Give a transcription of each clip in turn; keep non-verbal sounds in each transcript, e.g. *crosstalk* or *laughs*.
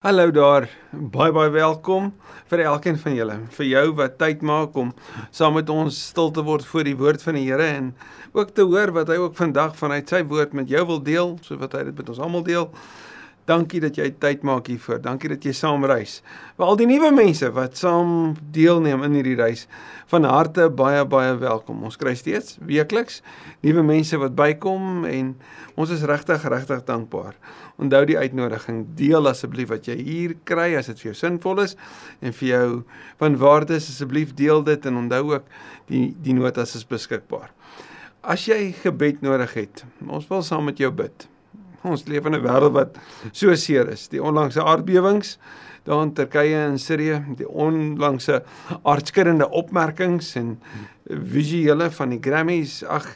Hallo daar. Baie baie welkom vir elkeen van julle. Vir jou wat tyd maak om saam met ons stil te word voor die woord van die Here en ook te hoor wat hy ook vandag vanuit sy woord met jou wil deel, so wat hy dit met ons almal deel. Dankie dat jy tyd maak hiervoor. Dankie dat jy saam reis. Vir al die nuwe mense wat saam deelneem in hierdie reis, van harte baie baie welkom. Ons kry steeds weekliks nuwe mense wat bykom en ons is regtig regtig dankbaar onthou die uitnodiging. Deel asseblief wat jy hier kry as dit vir jou sinvol is en vir jou van waarde is, asseblief deel dit en onthou ook die die notas is beskikbaar. As jy gebed nodig het, ons wil saam met jou bid. Ons leef in 'n wêreld wat so seer is. Die onlangse aardbewings daar in Turkye en Sirië, die onlangse aardskuddende opmerkings en visuele van die Grammys, ag,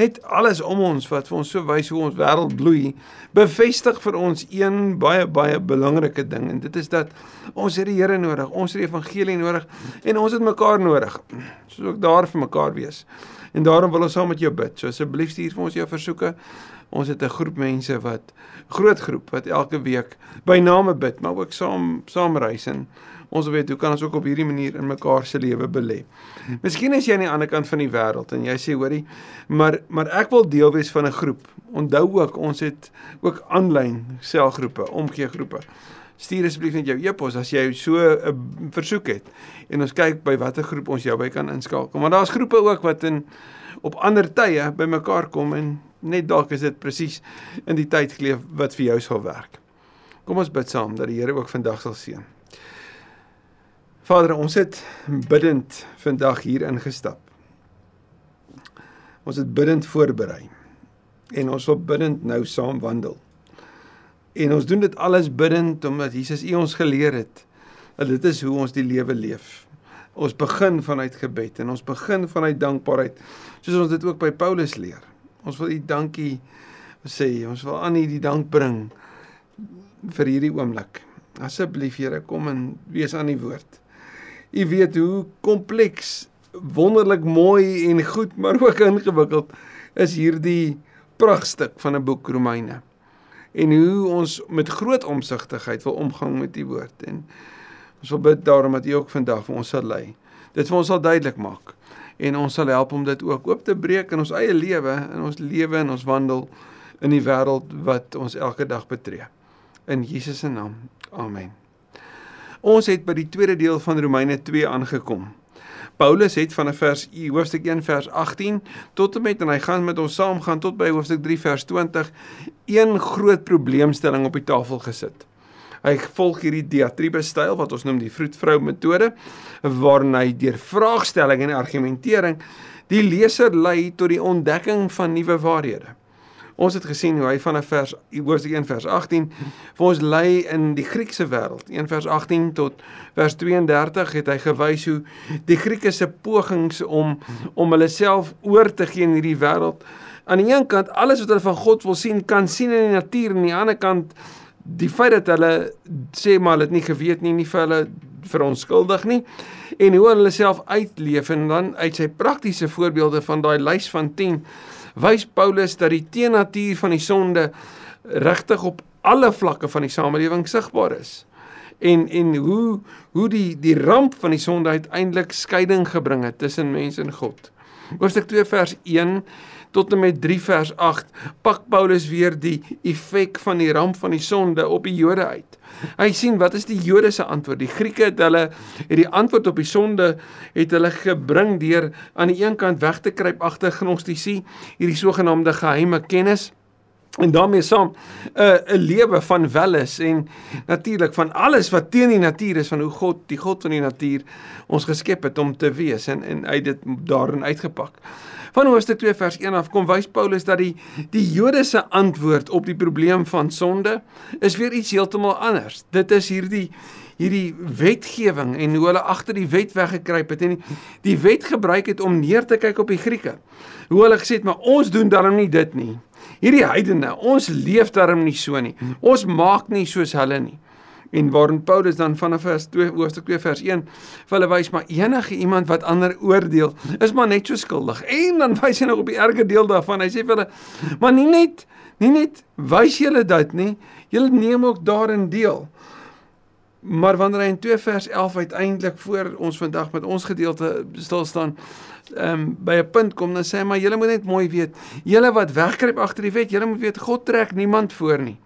net alles om ons wat vir ons so wys hoe ons wêreld bloei, bevestig vir ons een baie baie belangrike ding en dit is dat ons het die Here nodig, ons het die evangelie nodig en ons het mekaar nodig. Soos ook daar vir mekaar wees. En daarom wil ons saam met jou bid. So asseblief stuur vir ons jou versoeke. Ons het 'n groep mense wat groot groep wat elke week by name bid, maar ook saam saam reis en ons weet hoe kan ons ook op hierdie manier in mekaar se lewe belê. Miskien is jy aan die ander kant van die wêreld en jy sê hoorie, maar maar ek wil deel wees van 'n groep. Onthou ook ons het ook aanlyn selgroepe, omgee groepe. Stuur asseblief net jou e-pos as jy so 'n versoek het en ons kyk by watter groep ons jou by kan inskakel. Maar daar's groepe ook wat in op ander tye bymekaar kom en net dalk is dit presies in die tyd geleef wat vir jou sal werk. Kom ons bid saam dat die Here ook vandag sal seën. Vader, ons het bidtend vandag hier ingestap. Ons het bidtend voorberei en ons wil bidtend nou saam wandel. En ons doen dit alles bidtend omdat Jesus U ons geleer het dat dit is hoe ons die lewe leef. Ons begin vanuit gebed en ons begin vanuit dankbaarheid soos ons dit ook by Paulus leer. Ons wil U dankie sê. Ons wil aan U die dank bring vir hierdie oomblik. Asseblief Here, kom en wees aan die woord. U weet hoe kompleks, wonderlik mooi en goed, maar ook ingewikkeld is hierdie pragtstuk van 'n boek Romeine. En hoe ons met groot omsigtigheid wil omgang met die woord en ons wil bid daarom dat U ook vandag vir ons sal lei. Dit vir ons sal duidelik maak en ons sal help om dit ook oop te breek in ons eie lewe, in ons lewe en ons wandel in die wêreld wat ons elke dag betree. In Jesus se naam. Amen. Ons het by die tweede deel van Romeine 2 aangekom. Paulus het van vers hoofstuk 1 vers 18 tot en met en hy gaan met ons saamgaan tot by hoofstuk 3 vers 20 een groot probleemstelling op die tafel gesit. Hy volg hierdie diatribe styl wat ons noem die vroedvrou metode waarin hy deur vraagstelling en argumentering die leser lei tot die ontdekking van nuwe waarhede. Ons het gesien hoe hy van 'n vers hoofstuk 1 vers 18 vir ons lei in die Griekse wêreld. 1 vers 18 tot vers 32 het hy gewys hoe die Grieke se pogings om om hulle self oor te gee in hierdie wêreld aan die een kant alles wat hulle van God wil sien kan sien in die natuur en aan die ander kant die feit dat hulle sê maar hulle het nie geweet nie nie vir hulle veronskuldig nie en hoe hulle self uitleef en dan uit sy praktiese voorbeelde van daai lys van 10 wys Paulus dat die teenatuur van die sonde regtig op alle vlakke van die samelewing sigbaar is. En en hoe hoe die die ramp van die sonde uiteindelik skeiding gebring het tussen mens en God. Hoofstuk 2 vers 1 tot en met 3 vers 8 pak Paulus weer die effek van die ramp van die sonde op die Jode uit. Hy sien wat is die Jode se antwoord? Die Grieke het hulle het die antwoord op die sonde het hulle gebring deur aan die een kant weg te kruip agter gnostisie, hierdie sogenaamde geheime kennis en daarmee saam 'n uh, 'n lewe van welis en natuurlik van alles wat teen die natuur is van hoe God die God van die natuur ons geskep het om te wees en en uit dit daarin uitgepak. Van hoofstuk 2 vers 1 af kom wys Paulus dat die die Jode se antwoord op die probleem van sonde is weer iets heeltemal anders. Dit is hierdie hierdie wetgewing en hoe hulle agter die wet weggekruip het en die, die wet gebruik het om neer te kyk op die Grieke. Hoe hulle gesê het maar ons doen darm nie dit nie. Hierdie heidene, ons leef darm nie so nie. Ons maak nie soos hulle nie en waarin Paulus dan vanaf vers 2 hoofstuk 2 vers 1 vir hulle wys maar enige iemand wat ander oordeel is maar net so skuldig. En dan wys hy nog op die erge deel daarvan. Hy sê vir hulle maar nie net nie net wys julle dit nie, julle neem ook daarin deel. Maar wanneer hy in 2 vers 11 uiteindelik voor ons vandag met ons gedeelte stil staan, ehm um, by 'n punt kom dan sê hy maar julle moet net mooi weet, julle wat wegkruip agter die wet, julle moet weet God trek niemand voor nie.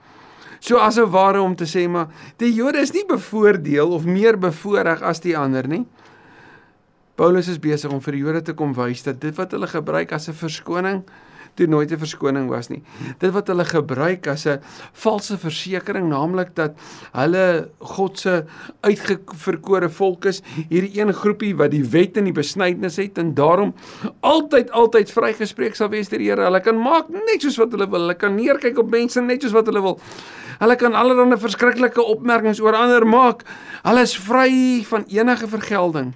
So as 'n ware om te sê maar die Jode is nie bevoordeel of meer bevoordeel as die ander nie. Paulus is besig om vir die Jode te kom wys dat dit wat hulle gebruik as 'n verskoning toe nooit 'n verskoning was nie. Dit wat hulle gebruik as 'n valse versekering, naamlik dat hulle God se uitgeverkore volk is, hierdie een groepie wat die wet en die besnydenis het en daarom altyd altyd vrygespreek sal wees deur die Here. Hulle kan maak net soos wat hulle wil. Hulle kan neerkyk op mense net soos wat hulle wil. Hulle kan allerlei verskriklike opmerkings oor ander maak. Hulle is vry van enige vergelding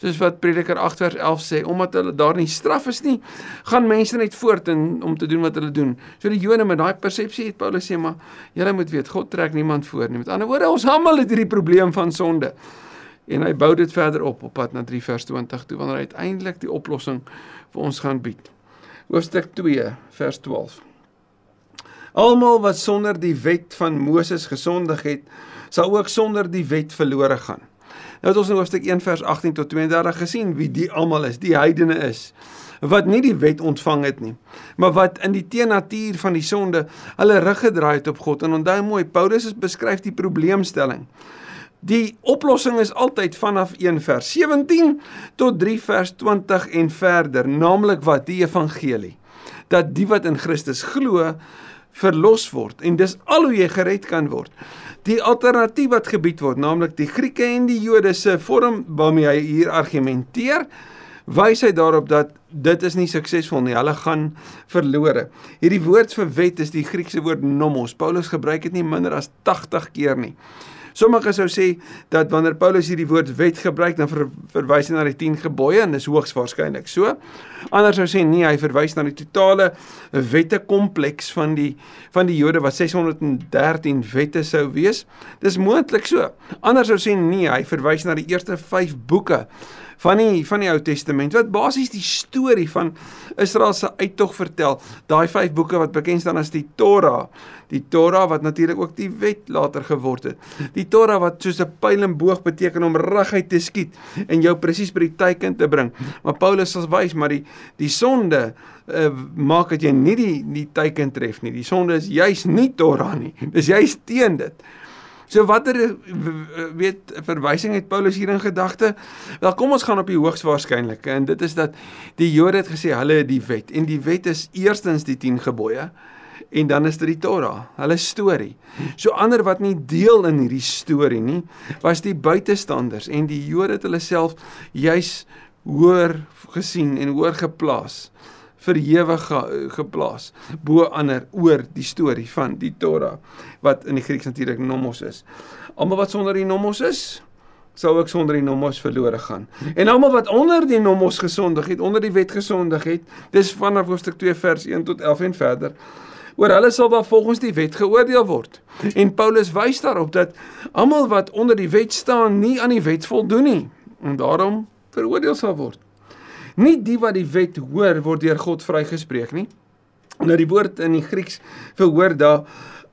soos wat Prediker 8 vers 11 sê, omdat hulle daar nie straf is nie, gaan mense net voort in om te doen wat hulle doen. So die Jode met daai persepsie het Paulus sê maar julle moet weet God trek niemand voor nie. Met ander woorde, ons almal het hierdie probleem van sonde. En hy bou dit verder op op pad na 3 vers 20 toe wanneer hy uiteindelik die oplossing vir ons gaan bied. Hoofstuk 2 vers 12. Almal wat sonder die wet van Moses gesondig het, sal ook sonder die wet verlore gaan. Nou het ons in hoofstuk 1 vers 18 tot 32 gesien wie die almal is, die heidene is wat nie die wet ontvang het nie, maar wat in die teenatuur van die sonde hulle rug gedraai het op God. En onthou mooi, Paulus beskryf die probleemstelling. Die oplossing is altyd vanaf 1 vers 17 tot 3 vers 20 en verder, naamlik wat die evangelie dat die wat in Christus glo verlos word en dis al hoe jy gered kan word die alternatief wat gebied word, naamlik die Grieke en die Jode se vorm waarmee hy hier argumenteer, wys hy daarop dat dit is nie suksesvol nie. Hulle gaan verlore. Hierdie woord vir wet is die Griekse woord nomos. Paulus gebruik dit nie minder as 80 keer nie. Sommige sou sê dat wanneer Paulus hierdie woord wet gebruik, dan ver, verwys hy na die 10 gebooie en dis hoogs waarskynlik so. Anders sou sê nee, hy verwys na die totale wette kompleks van die van die Jode wat 613 wette sou wees. Dis moontlik so. Anders sou sê nee, hy verwys na die eerste 5 boeke van die van die Ou Testament wat basies die storie van Israel se uittog vertel. Daai 5 boeke wat bekend staan as die Torah. Die Torah wat natuurlik ook die wet later geword het. Die Torah wat soos 'n pyl en boog beteken om reguit te skiet en jou presies by die teiken te bring. Maar Paulus sal wys maar die die sonde uh, maak dat jy nie die die teiken tref nie. Die sonde is juis nie Torah nie. Dis juis teen dit. So watter weet verwysing het Paulus hier in gedagte? Wel kom ons gaan op die hoogs waarskynlike en dit is dat die Jode het gesê hulle het die wet en die wet is eerstens die 10 gebooie en dan is dit die Torah, hulle storie. So ander wat nie deel in hierdie storie nie, was die buitestanders en die Jode het hulle self juis hoor gesien en hoor geplaas verhewe ge, geplaas bo ander oor die storie van die Torah wat in die Grieks natuurlik nomos is. Almal wat sonder die nomos is, sou ook sonder die nomos verlore gaan. En almal wat onder die nomos gesondig het, onder die wet gesondig het, dis vanaf hoofstuk 2 vers 1 tot 11 en verder. Oor hulle sal dan volgens die wet geoordeel word. En Paulus wys daarop dat almal wat onder die wet staan nie aan die wet voldoen nie en daarom veroordeel sal word. Nie die wat die wet hoor word deur God vrygespreek nie. Nou die woord in die Grieks vir hoor daar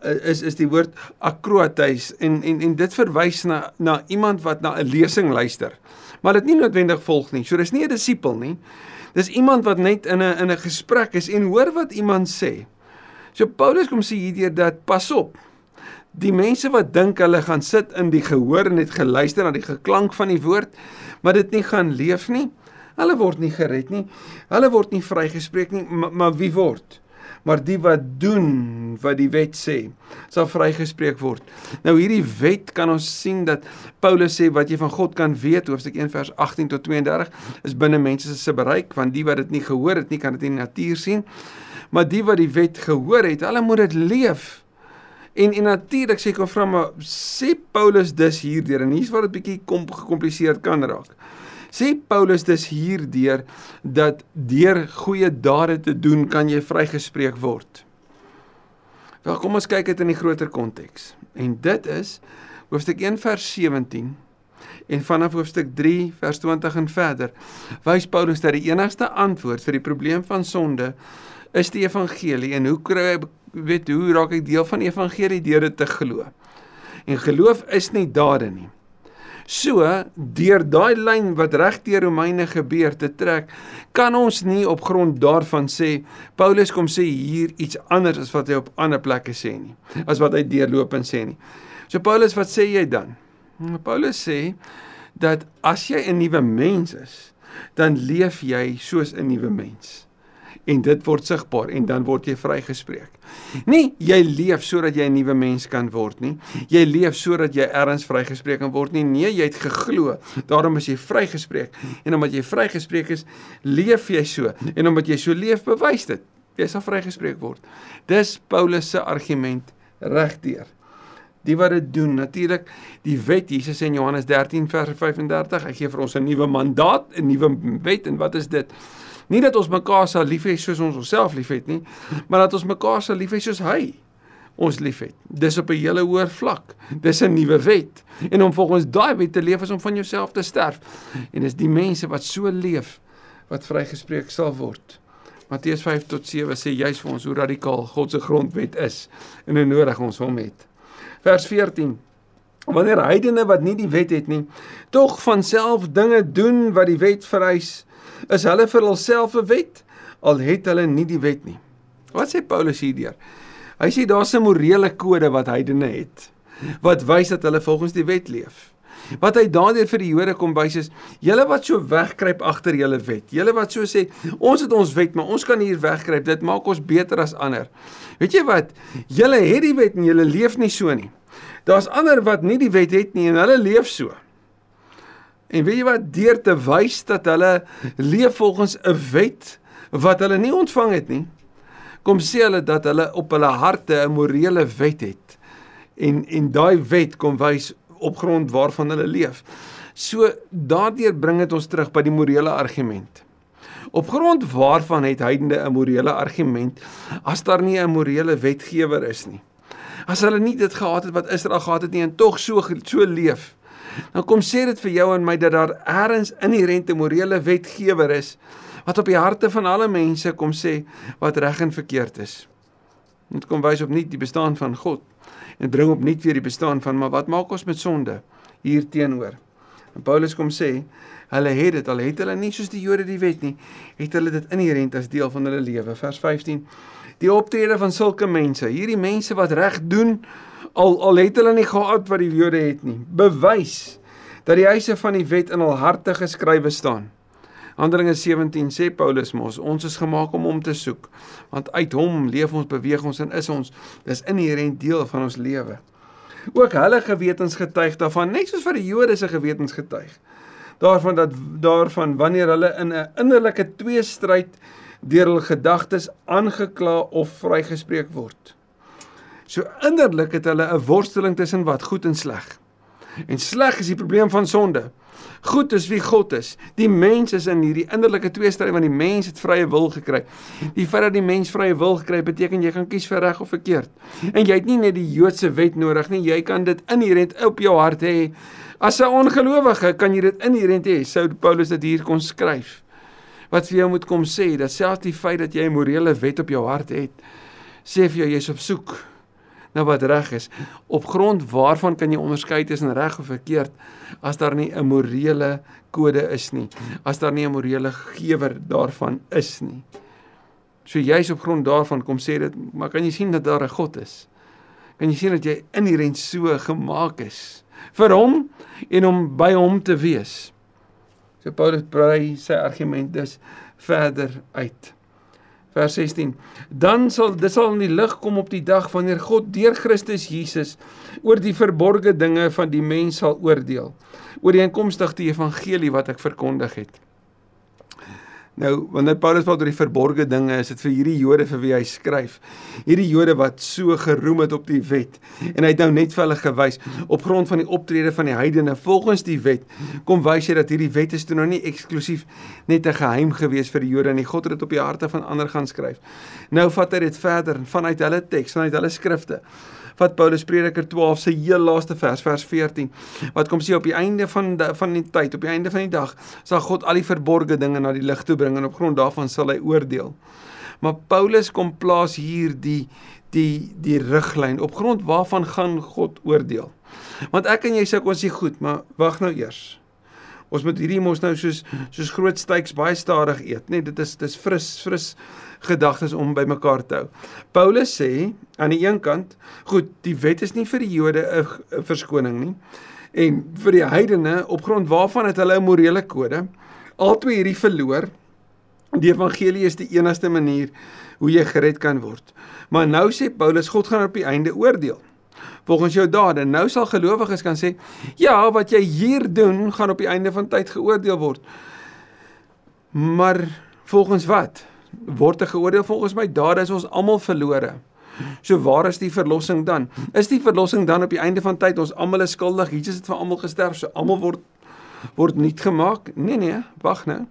eh, is is die woord akroateis en en en dit verwys na na iemand wat na 'n lesing luister. Maar dit nie noodwendig volg nie. So dis nie 'n disipel nie. Dis iemand wat net in 'n in 'n gesprek is en hoor wat iemand sê. So Paulus kom sê hierdeur dat pas op. Die mense wat dink hulle gaan sit in die gehoor en net geluister na die geklank van die woord, maar dit nie gaan leef nie. Hulle word nie gered nie. Hulle word nie vrygespreek nie, maar, maar wie word? Maar die wat doen wat die wet sê, sal vrygespreek word. Nou hierdie wet kan ons sien dat Paulus sê wat jy van God kan weet, hoofstuk 1 vers 18 tot 32, is binne mense se bereik, want die wat dit nie gehoor het nie, kan dit in die natuur sien. Maar die wat die wet gehoor het, hulle moet dit leef. En en natuurlik sê ek of vra maar sê Paulus dus hierdeur en hier's waar dit bietjie kom gekompliseerd kan raak sê Paulus dus hierdeur dat deur goeie dade te doen kan jy vrygespreek word. Wel kom ons kyk dit in die groter konteks. En dit is hoofstuk 1 vers 17 en vanaf hoofstuk 3 vers 20 en verder wys Paulus dat die enigste antwoord vir die probleem van sonde is die evangelie en hoe kry weet hoe raak ek deel van die evangelie deur dit te glo. En geloof is nie dade nie. So deur daai lyn wat reg deur Romeine gebeur te trek, kan ons nie op grond daarvan sê Paulus kom sê hier iets anders as wat hy op ander plekke sê nie. As wat hy deurlopend sê nie. So Paulus, wat sê jy dan? Paulus sê dat as jy 'n nuwe mens is, dan leef jy soos 'n nuwe mens en dit word sigbaar en dan word jy vrygespreek. Nie jy leef sodat jy 'n nuwe mens kan word nie. Jy leef sodat jy ergens vrygespreek kan word nie. Nee, jy het geglo. Daarom is jy vrygespreek. En omdat jy vrygespreek is, leef jy so. En omdat jy so leef, bewys dit. Jy sal vrygespreek word. Dis Paulus se argument regdeur. Die wat dit doen, natuurlik, die wet Jesus in Johannes 13 vers 35, hy gee vir ons 'n nuwe mandaat, 'n nuwe wet en wat is dit? Nie dat ons mekaar sal lief hê soos ons onsself liefhet nie, maar dat ons mekaar sal lief hê soos hy ons liefhet. Dis op 'n hele hoër vlak. Dis 'n nuwe wet. En om volgens daai wet te leef is om van jouself te sterf. En dis die mense wat so leef wat vrygespreek sal word. Matteus 5 tot 7 sê juis vir ons hoe radikaal God se grondwet is en hoe nodig ons hom het. Vers 14 Wanneer heidene wat nie die wet het nie, tog van self dinge doen wat die wet vereis, is hulle vir hulself 'n wet al het hulle nie die wet nie. Wat sê Paulus hierdeur? Hy sê daar's 'n morele kode wat heidene het wat wys dat hulle volgens die wet leef. Wat hy daardeur vir die Jode kom wys is, julle wat so wegkruip agter julle wet. Julle wat so sê, ons het ons wet, maar ons kan hier wegkruip. Dit maak ons beter as ander. Weet jy wat? Julle het die wet en julle leef nie so nie. Daar's ander wat nie die wet het nie en hulle leef so. En weet jy wat deur te wys dat hulle leef volgens 'n wet wat hulle nie ontvang het nie, kom sê hulle dat hulle op hulle harte 'n morele wet het. En en daai wet kom wys op grond waarvan hulle leef. So daardeur bring dit ons terug by die morele argument. Op grond waarvan het heidende 'n morele argument as daar nie 'n morele wetgewer is nie. As hulle nie dit gehad het wat Israel gehad het nie en tog so so leef Nou kom sê dit vir jou en my dat daar eers inherente morele wetgewer is wat op die harte van alle mense kom sê wat reg en verkeerd is. Dit kom wys op nie die bestaan van God en bring op nie weer die bestaan van maar wat maak ons met sonde hier teenoor. En Paulus kom sê hulle het dit al het hulle nie soos die Jode die wet nie, het hulle dit inherent as deel van hulle lewe. Vers 15. Die optrede van sulke mense, hierdie mense wat reg doen al al het hulle nie gehad wat die Jode het nie. Bewys dat die eise van die wet in hul harte geskrywe staan. Handelinge 17 sê Paulus mos, ons is gemaak om hom te soek, want uit hom leef ons, beweeg ons en is ons. Dis inherënt deel van ons lewe. Ook hulle gewetens getuig daarvan, net soos vir die Jode se gewetens getuig. Daarvan dat daarvan wanneer hulle in 'n innerlike tweestryd deur hul gedagtes aangekla of vrygespreek word. So innerlik het hulle 'n worsteling tussen wat goed en sleg. En sleg is die probleem van sonde. Goed is wie God is. Die mens is in hierdie innerlike tweestryd want die mens het vrye wil gekry. Die feit dat die mens vrye wil gekry het, beteken jy kan kies vir reg of verkeerd. En jy het nie net die Joodse wet nodig nie, jy kan dit inherent op jou hart hê. As 'n ongelowige kan jy dit inherent hê, sou Paulus dit hier kon skryf. Wat vir jou moet kom sê dat selfs die feit dat jy 'n morele wet op jou hart het, sê vir jou jy's op soek na wat reg is. Op grond waarvan kan jy onderskei tussen reg of verkeerd as daar nie 'n morele kode is nie, as daar nie 'n morele gewer daarvan is nie. So jy's op grond daarvan kom sê dit, maar kan jy sien dat daar 'n God is? Kan jy sien dat jy inherent so gemaak is vir hom en om by hom te wees? So Paulus brei sy argument dus verder uit vers 16 dan sal dit sal in die lig kom op die dag wanneer God deur Christus Jesus oor die verborgde dinge van die mens sal oordeel oor die inkomstig die evangelie wat ek verkondig het Nou, wanneer Paulus praat oor die verborgde dinge, is dit vir hierdie Jode vir wie hy skryf. Hierdie Jode wat so geroem het op die wet en hy het nou net vir hulle gewys op grond van die optrede van die heidene volgens die wet, kom wys hy dat hierdie wet is toe nou nie eksklusief net 'n geheim gewees vir die Jode nie. God het dit op die harte van ander gaan skryf. Nou vat hy dit verder vanuit hulle teks, vanuit hulle skrifte vat Paulus Prediker 12 se heel laaste vers vers 14 wat kom sê op die einde van die, van die tyd op die einde van die dag sal God al die verborgde dinge na die lig toe bring en op grond daarvan sal hy oordeel. Maar Paulus kom plaas hier die die die riglyn op grond waarvan gaan God oordeel. Want ek en jy sê ons sê goed, maar wag nou eers. Ons moet hierdie mos nou soos soos groot steaks baie stadig eet, nê? Nee, dit is dis fris fris gedagtes om by mekaar te hou. Paulus sê aan die een kant, goed, die wet is nie vir die Jode 'n verskoning nie en vir die heidene op grond waarvan het hulle 'n morele kode. Altwee hierdie verloor. Die evangelie is die enigste manier hoe jy gered kan word. Maar nou sê Paulus God gaan op die einde oordeel. Volgens jou dade. Nou sal gelowiges kan sê, ja, wat jy hier doen gaan op die einde van tyd geoordeel word. Maar volgens wat? Word te geoordeel volgens my dade is ons almal verlore. So waar is die verlossing dan? Is die verlossing dan op die einde van tyd ons almal is skuldig? Jesus het vir almal gesterf, so almal word word nuut gemaak? Nee nee, wag nou.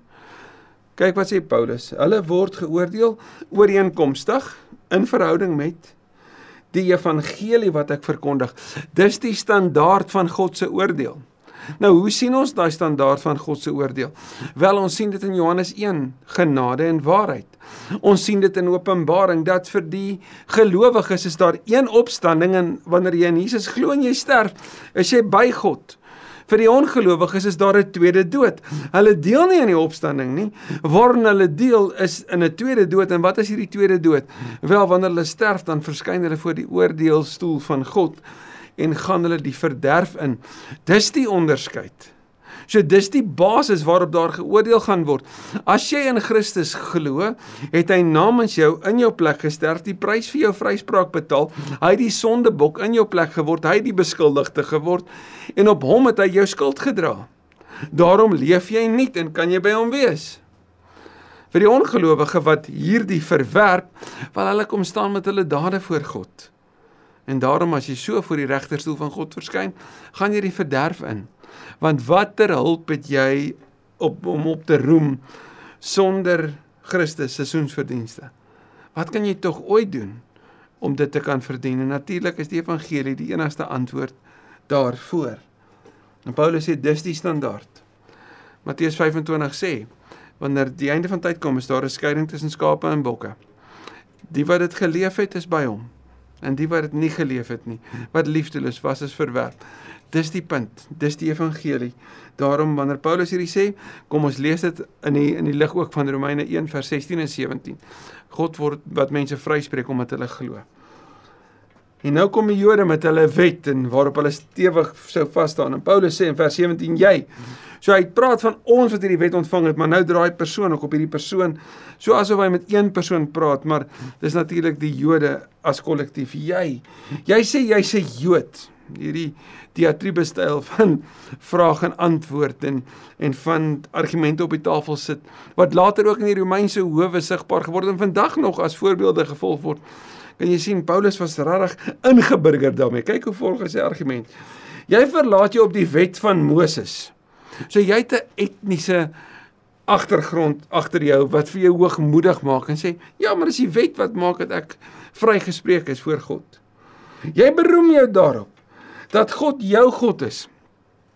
Kyk wat sê Paulus. Hulle word geoordeel ooreenkomstig in verhouding met die evangelie wat ek verkondig. Dis die standaard van God se oordeel. Nou, hoe sien ons daai standaard van God se oordeel? Wel, ons sien dit in Johannes 1, genade en waarheid. Ons sien dit in Openbaring dat vir die gelowiges is daar een opstanding en wanneer jy in Jesus glo en jy sterf, is jy by God. Vir die ongelowiges is daar 'n tweede dood. Hulle deel nie aan die opstanding nie. Waarin hulle deel is in 'n tweede dood en wat is hierdie tweede dood? Wel, wanneer hulle sterf, dan verskyn hulle voor die oordeelstoel van God en gaan hulle die verderf in. Dis die onderskeid. So dis die basis waarop daar geoordeel gaan word. As jy in Christus glo, het hy namens jou in jou plek gesterf, die prys vir jou vryspraak betaal. Hy het die sondebok in jou plek geword, hy het die beskuldigde geword en op hom het hy jou skuld gedra. Daarom leef jy nie en kan jy by hom wees. Vir die ongelowige wat hierdie verwerp, wil hulle kom staan met hulle dade voor God. En daarom as jy so voor die regterstoel van God verskyn, gaan jy die verderf in. Want watter hulp het jy op om op te roem sonder Christus se seisoensverdienste? Wat kan jy tog ooit doen om dit te kan verdien? En natuurlik is die evangelie die enigste antwoord daarvoor. En Paulus sê dis die standaard. Matteus 25 sê wanneer die einde van tyd kom, is daar 'n skeiding tussen skape en bokke. Die wat dit geleef het, is by hom en die wat dit nie geleef het nie, wat liefdeloos was, is verwerp. Dis die punt, dis die evangelie. Daarom wanneer Paulus hierdie sê, kom ons lees dit in die in die lig ook van Romeine 1 vers 16 en 17. God word wat mense vryspreek omdat hulle glo. En nou kom die Jode met hulle wet en waarop hulle stewig sou vas staan. En Paulus sê in vers 17: "Jy So hy praat van ons wat hierdie wet ontvang het, maar nou draai persoon ook op hierdie persoon so asof hy met een persoon praat, maar dis natuurlik die Jode as kollektief. Jy, jy sê jy's 'n Jood. Hierdie diatribe styl *laughs* van vraag en antwoord en en van argumente op die tafel sit wat later ook in die Romeinse howe sigbaar geword en vandag nog as voorbeelde gevolg word. Kan jy sien Paulus was regtig ingeburger daarmee. Kyk hoe volg hy sy argument. Jy verlaat jou op die wet van Moses. So jy het 'n etniese agtergrond agter jou wat vir jou hoogmoedig maak en sê, "Ja, maar dis die wet wat maak dat ek vrygespreek is voor God." Jy beroem jou daarop dat God jou God is.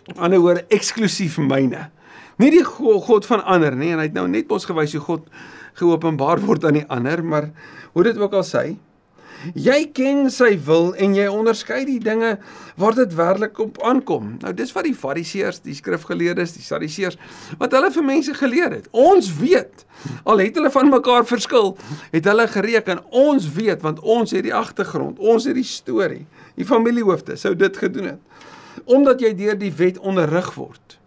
Aan die ander woorde eksklusief myne. Nie die God van ander nie en hy het nou net ons gewys hoe God geopenbaar word aan die ander, maar hoe dit ook al sê, Jy ken sy wil en jy onderskei die dinge waar dit werklik op aankom. Nou dis wat die Fariseërs, die skrifgeleerdes, die Sadduseërs wat hulle vir mense geleer het. Ons weet. Al het hulle van mekaar verskil, het hulle gereken. Ons weet want ons het die agtergrond, ons het die storie. Die familiehoofde sou dit gedoen het. Omdat jy deur die wet onderrig word.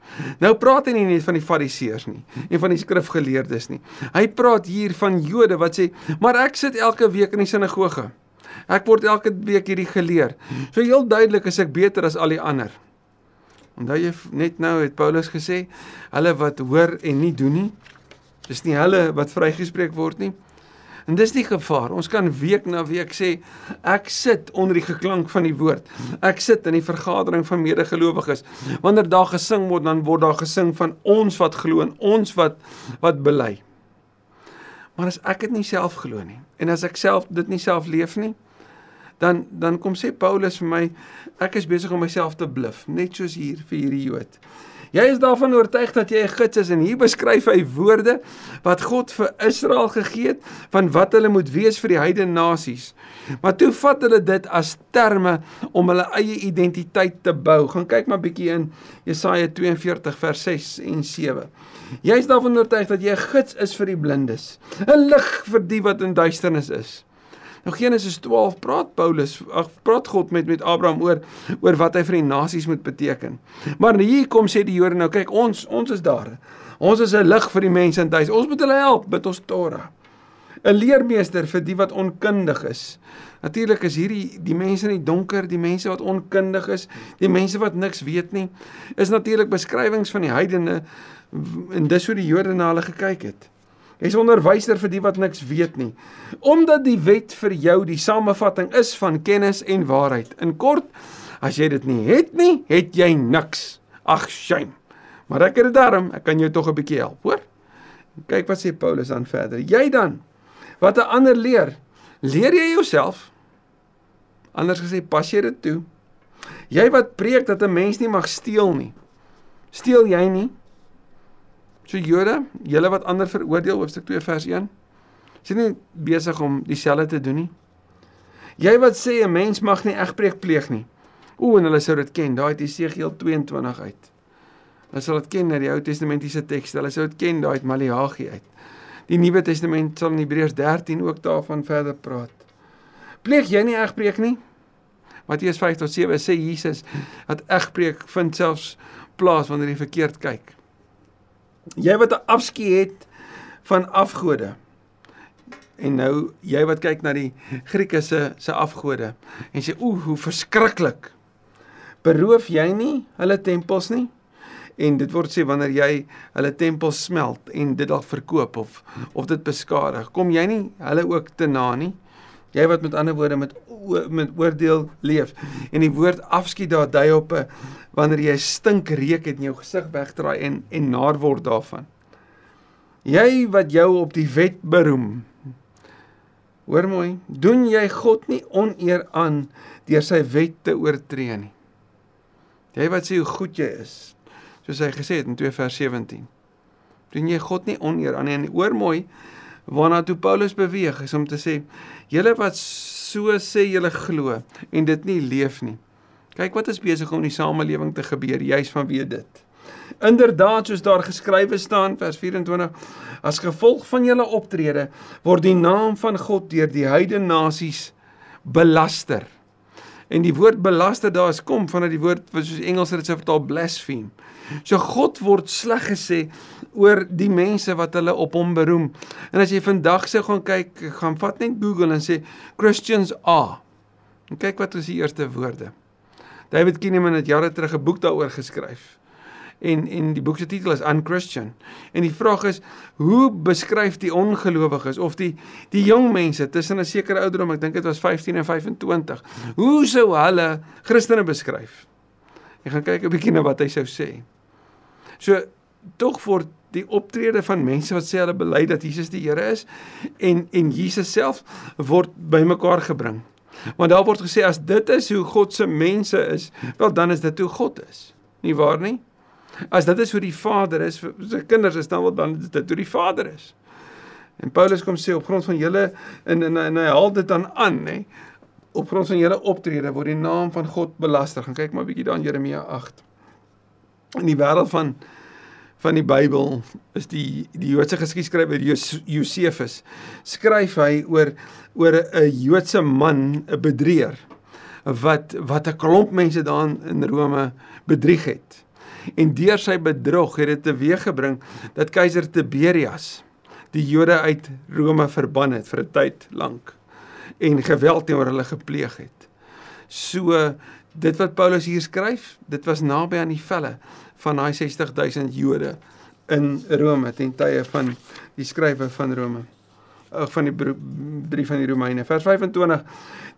Nou praat hy nie net van die fariseërs nie en van die skrifgeleerdes nie. Hy praat hier van Jode wat sê, "Maar ek sit elke week in die sinagoge." Ek word elke week hierdie geleer. So heel duidelik is ek beter as al die ander. Onthou jy net nou het Paulus gesê, hulle wat hoor en nie doen nie, dis nie hulle wat vrygespreek word nie. En dis die gevaar. Ons kan week na week sê ek sit onder die geklank van die woord. Ek sit in die vergadering van medegelowiges. Wanneer daar gesing word, dan word daar gesing van ons wat glo en ons wat wat bely. Maar as ek dit nie self glo nie en as ek self dit nie self leef nie, dan dan kom sê Paulus vir my ek is besig om myself te bluf net soos hier vir hierdie Jood. Jy is daarvan oortuig dat jy 'n gids is en hier beskryf hy woorde wat God vir Israel gegee het van wat hulle moet wees vir die heidene nasies. Maar toe vat hulle dit as terme om hulle eie identiteit te bou. Gaan kyk maar bietjie in Jesaja 42 vers 6 en 7. Jy is daarvan oortuig dat jy 'n gids is vir die blindes, 'n lig vir die wat in duisternis is. Nou Genesis 12 praat Paulus, ag praat God met met Abraham oor oor wat hy vir die nasies moet beteken. Maar hier kom sê die Jode nou kyk ons ons is daar. Ons is 'n lig vir die mense in duis. Ons moet hulle help met ons Torah. 'n Leermeester vir die wat onkundig is. Natuurlik is hierdie die mense in die donker, die mense wat onkundig is, die mense wat niks weet nie, is natuurlik beskrywings van die heidene en dis hoe die Jode na hulle gekyk het. Hy's onderwyser vir die wat niks weet nie. Omdat die wet vir jou die samevatting is van kennis en waarheid. In kort, as jy dit nie het nie, het jy niks. Ag, shame. Maar ek het dit daarom, ek kan jou tog 'n bietjie help, hoor? Kyk wat sê Paulus dan verder. Jy dan wat 'n ander leer, leer jy jouself? Anders gesê, pas jy dit toe? Jy wat preek dat 'n mens nie mag steel nie. Steel jy nie? So Jode, julle wat ander veroordeel hoofstuk 2 vers 1. Is nie besig om dieselfde te doen nie. Jy wat sê 'n mens mag nie egbreek pleeg nie. O, en hulle sou dit ken, daai het Jesegiel 22 uit. Hulle sal dit ken uit die Ou Testamentiese tekste. Hulle sou dit ken daai uit Maleagi uit. Die Nuwe Testament sal in Hebreërs 13 ook daarvan verder praat. Pleeg jy nie egbreek nie? Matteus 5 tot 7 sê Jesus dat egbreek vind selfs plaas wanneer jy verkeerd kyk. Jy wat 'n afskeid het van afgode. En nou jy wat kyk na die Grieke se se afgode en sê oeh hoe verskriklik. Beroof jy nie hulle tempels nie? En dit word sê wanneer jy hulle tempels smelt en dit dalk verkoop of of dit beskadig, kom jy nie hulle ook te na nie? Jy wat met ander woorde met met oordeel leef en die woord afskiet daar dui op 'n wanneer jy stink reuk het in jou gesig wegdraai en en naar word daarvan. Jy wat jou op die wet beroem. Hoor mooi, doen jy God nie oneer aan deur sy wet te oortree nie. Jy wat sê hoe goed jy is, soos hy gesê het in 2 vers 17. Doen jy God nie oneer aan nie en hoor mooi waarna toe Paulus beweeg is om te sê julle wat so sê julle glo en dit nie leef nie. Kyk wat is besig om in die samelewing te gebeur juis vanweë dit. Inderdaad soos daar geskrywe staan vers 24 as gevolg van julle optrede word die naam van God deur die heidene nasies belaster. En die woord belaster daar is kom vanuit die woord wat soos Engels dit sou vertaal blaspheme. So God word sleg gesê oor die mense wat hulle op hom beroem. En as jy vandag sou gaan kyk, gaan vat net Google en sê Christians are. En kyk wat is die eerste woorde. David Kinnaman het jare terug 'n boek daaroor geskryf. En en die boek se titel is Unchristian. En die vraag is, hoe beskryf die ongelowiges of die die jong mense tussen 'n sekere ouderdom, ek dink dit was 15 en 25. Hoe sou hulle Christene beskryf? Ek gaan kyk 'n bietjie na wat hy sou sê. So tog word die optrede van mense wat sê hulle bely dat Jesus die Here is en en Jesus self word bymekaar gebring. Want daar word gesê as dit is hoe God se mense is, wel dan is dit hoe God is. Nie waar nie? As dit is hoe die Vader is vir sy kinders is dan wel dan is dit hoe die Vader is. En Paulus kom sê op grond van julle en en, en hy haal dit dan aan, nê? Op grond van julle optrede word die naam van God belaster. Gaan kyk maar 'n bietjie daar in Jeremia 8. In die wêreld van van die Bybel is die die Joodse geskiedskrywer Josefus skryf hy oor oor 'n Joodse man, 'n bedrieër wat wat 'n klomp mense daar in Rome bedrieg het. En deur sy bedrog het dit teweeggebring dat keiser Tiberias die Jode uit Rome verban het vir 'n tyd lank en geweld teenoor hulle gepleeg het. So dit wat Paulus hier skryf, dit was naby aan die velle van daai 60000 Jode in Rome ten tye van die skrywe van Rome ag van die brief van die Romeine. Vers 25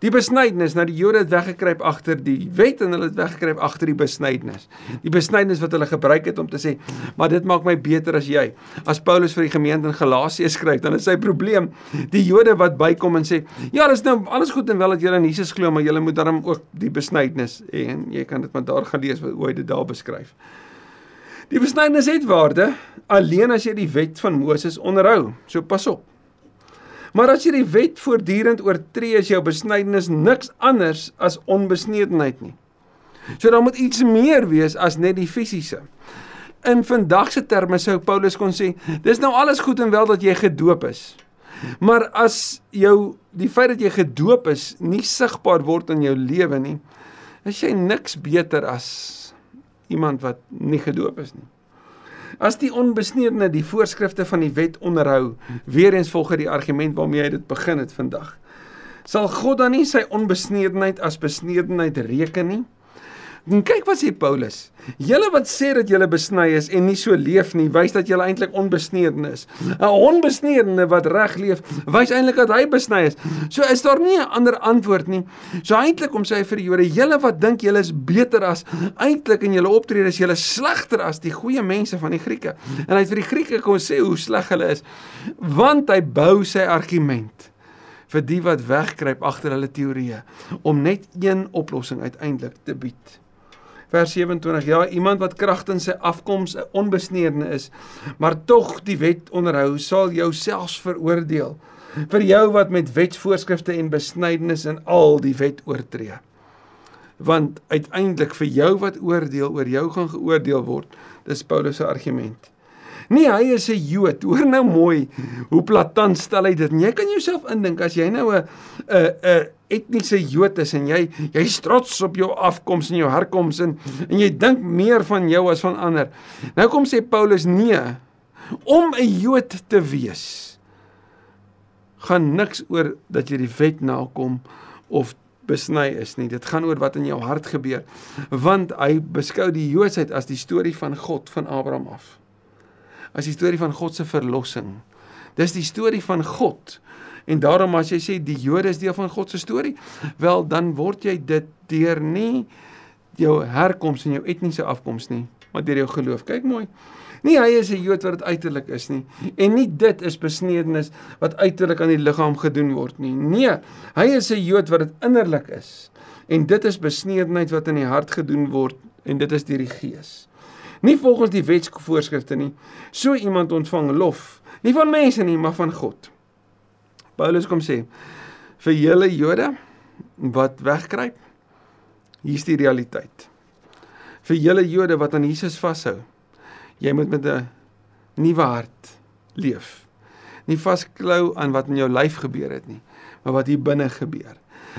die besnydenis nou die Jode het weggekruip agter die wet en hulle het weggekruip agter die besnydenis. Die besnydenis wat hulle gebruik het om te sê maar dit maak my beter as jy. As Paulus vir die gemeente in Galasië skryf dan is sy probleem die Jode wat bykom en sê ja dis nou alles goed en wel dat julle in Jesus glo maar julle moet daarom ook die besnydenis en jy kan dit maar daar gaan lees hoe hy dit daar beskryf. Die besnydenis het waarde alleen as jy die wet van Moses onderhou. So pas op. Maar as jy die wet voortdurend oortree, is jou besnydenis niks anders as onbesnedenheid nie. So dan moet iets meer wees as net die fisiese. In vandag se terme sou Paulus kon sê, dis nou alles goed en wel dat jy gedoop is. Maar as jou die feit dat jy gedoop is nie sigbaar word in jou lewe nie, is jy niks beter as iemand wat nie gedoop is nie. As die onbesneedene die voorskrifte van die wet onderhou, weer eens volgens die argument waarmee hy dit begin het vandag, sal God dan nie sy onbesneedenheid as besneedenheid reken nie? En kyk wat sê Paulus. Julle wat sê dat julle besny is en nie so leef nie, wys dat julle eintlik onbesneeden is. 'n Onbesneedene wat reg leef, wys eintlik dat hy besny is. So is daar nie 'n ander antwoord nie. So eintlik om sê vir die Jode, julle wat dink julle is beter as eintlik in julle optrede is julle slegter as die goeie mense van die Grieke. En hy het vir die Grieke kom sê hoe sleg hulle is, want hy bou sy argument vir die wat wegkruip agter hulle teorieë om net een oplossing uiteindelik te bied vers 27 ja iemand wat kragtens sy afkoms 'n onbesneerde is maar tog die wet onderhou sal jou selfs veroordeel vir jou wat met wetsvoorskrifte en besnydenis in al die wet oortree. Want uiteindelik vir jou wat oordeel oor jou gaan geoordeel word dis Paulus se argument Nee, hy is 'n Jood. Hoor nou mooi hoe platant stel hy dit. En jy kan jouself indink as jy nou 'n 'n 'n etniese Jood is en jy jy's trots op jou afkoms en jou herkoms en en jy dink meer van jou as van ander. Nou kom sê Paulus nee. Om 'n Jood te wees gaan niks oor dat jy die wet nakom of besny is nie. Dit gaan oor wat in jou hart gebeur. Want hy beskou die Joodsheid as die storie van God van Abraham af as die storie van God se verlossing. Dis die storie van God. En daarom as jy sê die Jode is deel van God se storie, wel dan word jy dit deur nie jou herkoms en jou etniese afkoms nie, maar deur jou geloof. Kyk mooi. Nie hy is 'n Jood wat uiterlik is nie en nie dit is besnedenis wat uiterlik aan die liggaam gedoen word nie. Nee, hy is 'n Jood wat dit innerlik is. En dit is besnedenheid wat in die hart gedoen word en dit is deur die Gees nie volgens die wetsvoorskrifte nie. So iemand ontvang lof, nie van mense nie, maar van God. Paulus kom sê vir julle Jode wat wegkruip, hier's die realiteit. Vir julle Jode wat aan Jesus vashou, jy moet met 'n nuwe hart leef. Nie vasklou aan wat in jou lyf gebeur het nie, maar wat hier binne gebeur.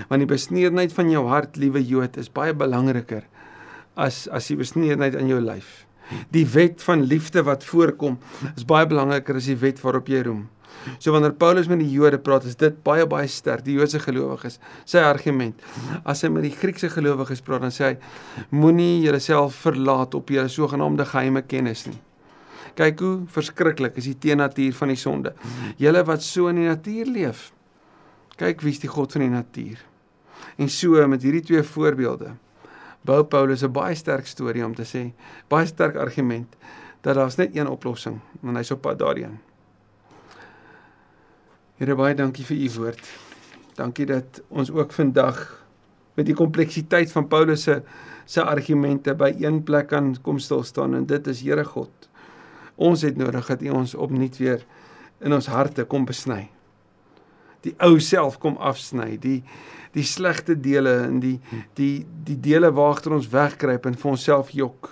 Want die besneerdheid van jou hart, liewe Jood, is baie belangriker as as die besneerdheid in jou lyf. Die wet van liefde wat voorkom is baie belangriker as die wet waarop jy roem. So wanneer Paulus met die Jode praat, is dit baie baie sterk, die Joodse gelowiges, sy argument. As hy met die Griekse gelowiges praat, dan sê hy moenie jouself verlaat op jou sogenaamde geheime kennis nie. Kyk hoe verskriklik is die teenatuur van die sonde. Julle wat so in die natuur leef. Kyk wie's die God van die natuur. En so met hierdie twee voorbeelde bou Paulus 'n baie sterk storie om te sê, baie sterk argument dat daar's net een oplossing en hy's op pad daarheen. Here baie dankie vir u woord. Dankie dat ons ook vandag met die kompleksiteit van Paulus se se argumente by een plek kan kom stil staan en dit is Here God. Ons het nodig dat U ons opnuut weer in ons harte kom besny. Die ou self kom afsny, die die slegte dele en die die die dele waagter ons wegkruip en vir onsself jok.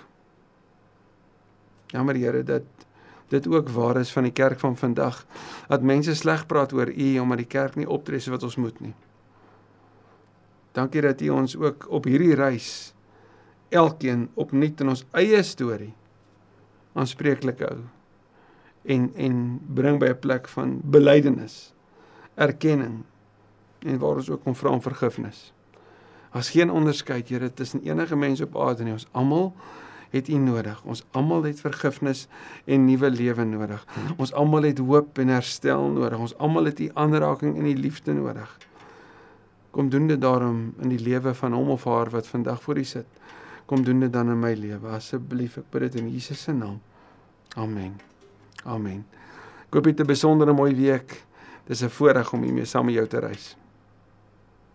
Jammer Here dat dit ook waar is van die kerk van vandag dat mense sleg praat oor U omdat die kerk nie optree so wat ons moet nie. Dankie dat U ons ook op hierdie reis elkeen opnuut in ons eie storie aanspreeklik hou en en bring by 'n plek van belydenis, erkenning en waar ons ook kom vra om vergifnis. As geen onderskeid Here tussen enige mens op aarde nie. Ons almal het U nodig. Ons almal het vergifnis en nuwe lewe nodig. Ons almal het hoop en herstel nodig. Ons almal het U aanraking en U liefde nodig. Kom doen dit daarom in die lewe van hom of haar wat vandag voor U sit. Kom doen dit dan in my lewe asseblief. Ek bid dit in Jesus se naam. Amen. Amen. Ek hoop jy 'n besondere mooi week. Dis 'n voorreg om hiermee saam met jou te reis.